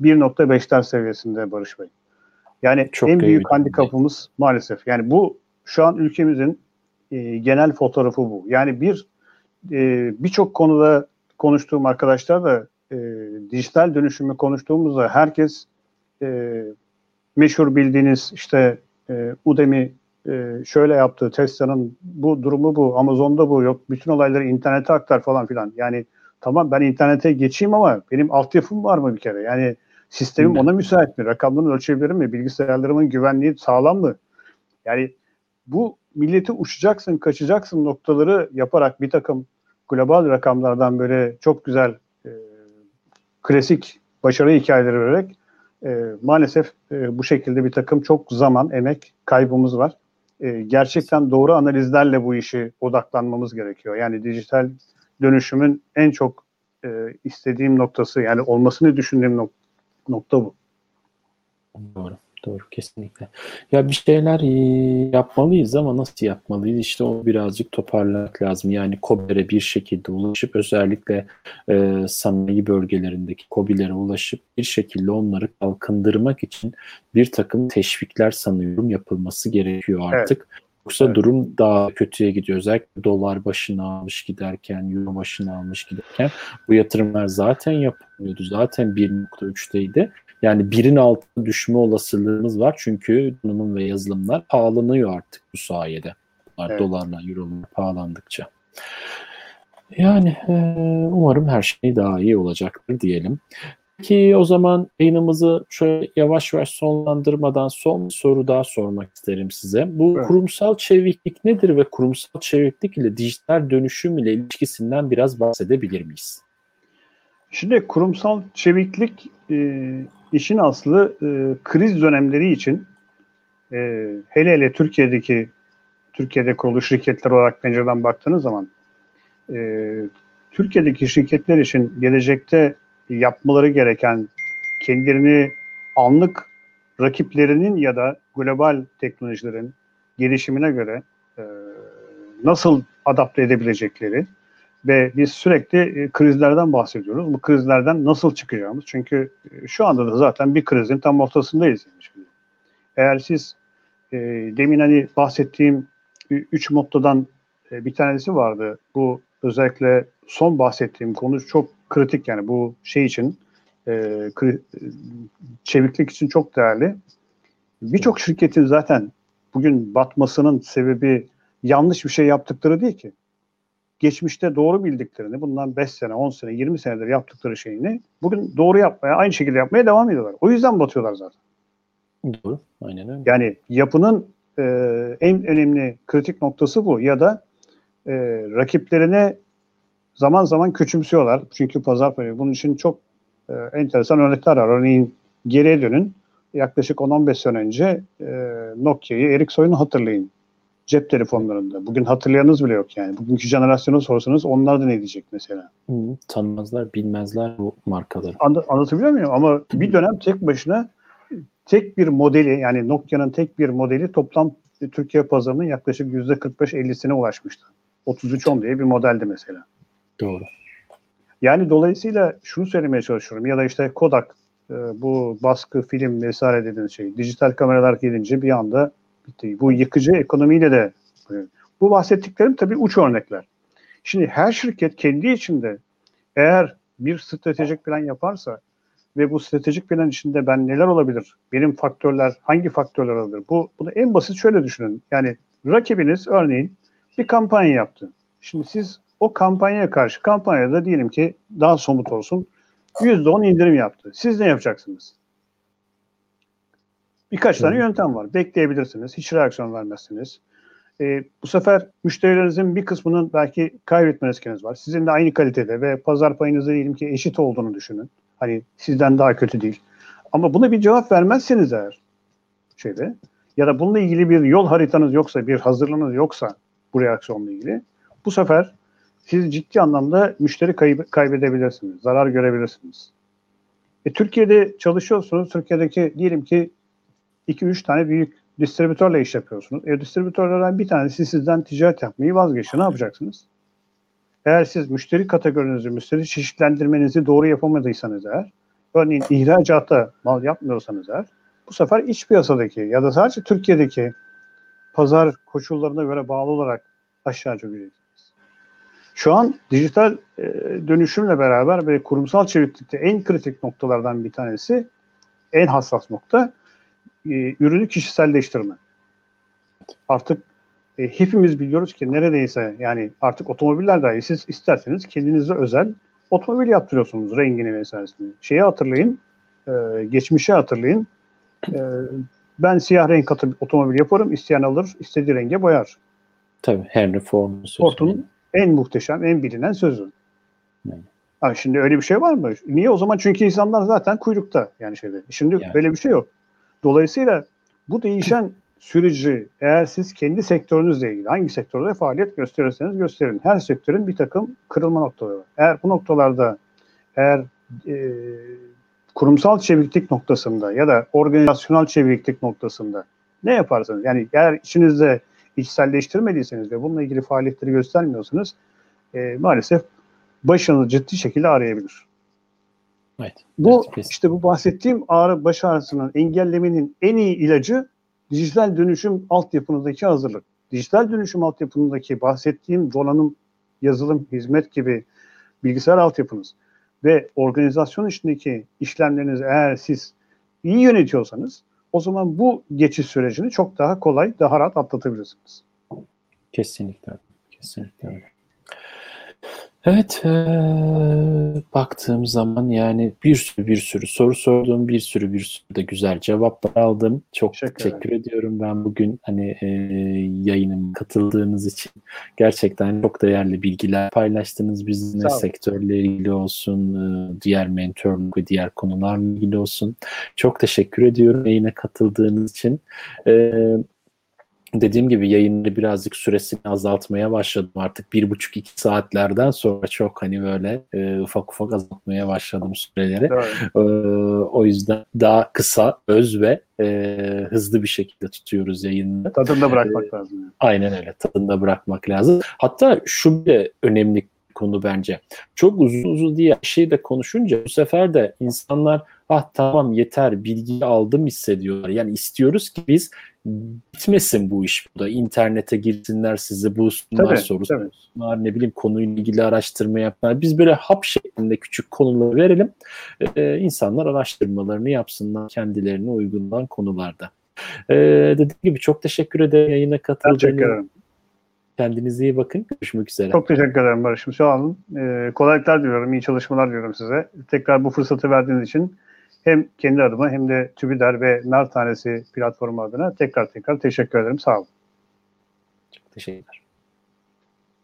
1.5'ler seviyesinde Barış Bey. Yani Çok en büyük handikapımız maalesef. Yani bu şu an ülkemizin e, genel fotoğrafı bu. Yani bir e, birçok konuda konuştuğum arkadaşlar da e, dijital dönüşümü konuştuğumuzda herkes e, meşhur bildiğiniz işte e, Udemy e, şöyle yaptı, Tesla'nın bu durumu bu, Amazon'da bu, yok bütün olayları internete aktar falan filan. Yani tamam ben internete geçeyim ama benim altyapım var mı bir kere? Yani sistemim ona müsait mi? Rakamlarını ölçebilirim mi? Bilgisayarlarımın güvenliği sağlam mı? Yani bu milleti uçacaksın, kaçacaksın noktaları yaparak bir takım global rakamlardan böyle çok güzel e, klasik başarı hikayeleri vererek e, maalesef e, bu şekilde bir takım çok zaman, emek kaybımız var. E, gerçekten doğru analizlerle bu işi odaklanmamız gerekiyor. Yani dijital dönüşümün en çok e, istediğim noktası yani olmasını düşündüğüm nok- nokta bu. Doğru. Doğru kesinlikle. Ya bir şeyler yapmalıyız ama nasıl yapmalıyız? İşte o birazcık toparlamak lazım. Yani COBİ'lere bir şekilde ulaşıp özellikle e, sanayi bölgelerindeki COBİ'lere ulaşıp bir şekilde onları kalkındırmak için bir takım teşvikler sanıyorum yapılması gerekiyor artık. Yoksa Evet. durum daha kötüye gidiyor. Özellikle dolar başını almış giderken, euro başını almış giderken bu yatırımlar zaten yapılıyordu. Zaten 1.3'teydi. Yani birin altına düşme olasılığımız var. Çünkü donanım ve yazılımlar pahalanıyor artık bu sayede. Evet. Dolarla, eurolar pahalandıkça. Yani e, umarım her şey daha iyi olacaktır diyelim. Peki o zaman yayınımızı şöyle yavaş yavaş sonlandırmadan son bir soru daha sormak isterim size. Bu Evet. kurumsal çeviklik nedir ve kurumsal çeviklik ile dijital dönüşüm ile ilişkisinden biraz bahsedebilir miyiz? Şimdi kurumsal çeviklik e, işin aslı e, kriz dönemleri için e, hele hele Türkiye'deki Türkiye'de kurulu şirketler olarak pencereden baktığınız zaman e, Türkiye'deki şirketler için gelecekte yapmaları gereken kendilerini anlık rakiplerinin ya da global teknolojilerin gelişimine göre e, nasıl adapte edebilecekleri ve biz sürekli e, krizlerden bahsediyoruz. Bu krizlerden nasıl çıkacağımız? Çünkü e, şu anda da zaten bir krizin tam ortasındayız. Şimdi. Eğer siz e, demin hani bahsettiğim üç mottodan e, bir tanesi vardı. Bu özellikle son bahsettiğim konu çok kritik yani bu şey için e, kri- e, çeviklik için çok değerli. Birçok şirketin zaten bugün batmasının sebebi yanlış bir şey yaptıkları değil ki geçmişte doğru bildiklerini, bundan 5 sene, 10 sene, 20 senedir yaptıkları şeyini bugün doğru yapmaya, aynı şekilde yapmaya devam ediyorlar. O yüzden batıyorlar zaten. Doğru. Aynen öyle. Yani yapının e, en önemli kritik noktası bu. Ya da e, rakiplerine zaman zaman küçümsüyorlar. Çünkü pazar payı. Bunun için çok e, enteresan örnekler var. Örneğin geriye dönün. Yaklaşık 10-15 sene önce e, Nokia'yı, Ericsson'u hatırlayın. Cep telefonlarında. Bugün hatırlayanınız bile yok yani. Bugünkü jenerasyona sorsanız onlar da ne diyecek mesela? Hı, tanımazlar, bilmezler bu markaları. Anla- anlatabiliyor muyum? Ama bir dönem tek başına tek bir modeli yani Nokia'nın tek bir modeli toplam Türkiye pazarının yaklaşık %45-50'sine ulaşmıştı. 3310 diye bir modeldi mesela. Doğru. Yani dolayısıyla şunu söylemeye çalışıyorum ya da işte Kodak e, bu baskı, film vesaire dediğiniz şey dijital kameralar gelince bir anda. Bu yıkıcı ekonomiyle de bu bahsettiklerim tabii uç örnekler. Şimdi her şirket kendi içinde eğer bir stratejik plan yaparsa ve bu stratejik plan içinde ben neler olabilir? Benim faktörler hangi faktörler olabilir? Bu bunu en basit şöyle düşünün. Yani rakibiniz örneğin bir kampanya yaptı. Şimdi siz o kampanyaya karşı kampanyada diyelim ki daha somut olsun %10 indirim yaptı. Siz ne yapacaksınız? Birkaç tane yöntem var. Bekleyebilirsiniz. Hiç reaksiyon vermezsiniz. Ee, bu sefer müşterilerinizin bir kısmının belki kaybetme riskiniz var. Sizin de aynı kalitede ve pazar payınızı diyelim ki eşit olduğunu düşünün. Hani sizden daha kötü değil. Ama buna bir cevap vermezseniz eğer şeyde ya da bununla ilgili bir yol haritanız yoksa, bir hazırlığınız yoksa bu reaksiyonla ilgili bu sefer siz ciddi anlamda müşteri kayb- kaybedebilirsiniz, zarar görebilirsiniz. E, Türkiye'de çalışıyorsunuz, Türkiye'deki diyelim ki 2-3 tane büyük distribütörle iş yapıyorsunuz. E, distribütörlerden bir tanesi sizden ticaret yapmayı vazgeçti. Ne yapacaksınız? Eğer siz müşteri kategorinizi, müşteri çeşitlendirmenizi doğru yapamadıysanız eğer, örneğin ihracatta mal yapmıyorsanız eğer, bu sefer iç piyasadaki ya da sadece Türkiye'deki pazar koşullarına göre bağlı olarak aşağı çökeceksiniz. Şu an dijital e, dönüşümle beraber ve kurumsal çeviklikte en kritik noktalardan bir tanesi, en hassas nokta e, ürünü kişiselleştirme. Artık e, hepimiz biliyoruz ki neredeyse yani artık otomobiller dahi siz isterseniz kendinize özel otomobil yaptırıyorsunuz rengini vesairesini. Şeyi hatırlayın, e, geçmişi hatırlayın. E, ben siyah renk katı otomobil yaparım, isteyen alır, istediği renge boyar. Tabii Henry Ford'un sözü. Ford'un en muhteşem, en bilinen sözü. Evet. Ha, şimdi öyle bir şey var mı? Niye o zaman? Çünkü insanlar zaten kuyrukta yani şeyde. Şimdi Yani. böyle bir şey yok. Dolayısıyla bu değişen süreci eğer siz kendi sektörünüzle ilgili hangi sektörde faaliyet gösterirseniz gösterin. Her sektörün bir takım kırılma noktaları var. Eğer bu noktalarda eğer e, kurumsal çeviklik noktasında ya da organizasyonel çeviklik noktasında ne yaparsanız yani eğer içinizde içselleştirmediyseniz ve bununla ilgili faaliyetleri göstermiyorsanız e, maalesef başınızı ciddi şekilde ağrıyabilir. Evet. Bu Evet, işte bu bahsettiğim ağrı baş ağrısının engellemenin en iyi ilacı dijital dönüşüm altyapınızdaki hazırlık. Dijital dönüşüm altyapınızdaki bahsettiğim donanım, yazılım, hizmet gibi bilgisayar altyapınız ve organizasyon içindeki işlemlerinizi eğer siz iyi yönetiyorsanız o zaman bu geçiş sürecini çok daha kolay, daha rahat atlatabilirsiniz. Kesinlikle. Kesinlikle öyle. Evet, eee, baktığım zaman yani bir sürü bir sürü soru sordum, bir sürü bir sürü de güzel cevaplar aldım. Çok Teşekkür teşekkür ediyorum ben bugün hani eee yayınıma katıldığınız için. Gerçekten çok değerli bilgiler paylaştınız bizimle Sağ olun. sektörle ilgili olsun, diğer mentorluk ve diğer konularla ilgili olsun. Çok teşekkür ediyorum yayına katıldığınız için. Eee dediğim gibi yayını birazcık süresini azaltmaya başladım artık bir buçuk iki saatlerden sonra çok hani böyle e, ufak ufak azaltmaya başladım süreleri. E, o yüzden daha kısa, öz ve e, hızlı bir şekilde tutuyoruz yayını. Tadında bırakmak lazım. yani. Aynen öyle tadında bırakmak lazım. Hatta şu bile önemli konu bence. Çok uzun uzun diye şey de konuşunca bu sefer de insanlar ah tamam yeter bilgiyi aldım hissediyorlar. Yani istiyoruz ki biz bitmesin bu iş burada. İnternete girsinler sizi bulsunlar, Tabii, soru tabii. sorsunlar, ne bileyim konuyla ilgili araştırma yapsınlar. Biz böyle hap şeklinde küçük konuları verelim. Ee, insanlar araştırmalarını yapsınlar kendilerine uygunlan konularda. Ee, dediğim gibi çok teşekkür ederim yayına katıldığınız teşekkür ederim. Kendinize iyi bakın. Görüşmek üzere. Çok teşekkür ederim Barış'ım. Sağ olun. Ee, kolaylıklar diliyorum. iyi çalışmalar diliyorum size. Tekrar bu fırsatı verdiğiniz için hem kendi adıma hem de TÜBİDER ve Nar Tanesi platformu adına tekrar tekrar teşekkür ederim. Sağ olun. Çok teşekkürler.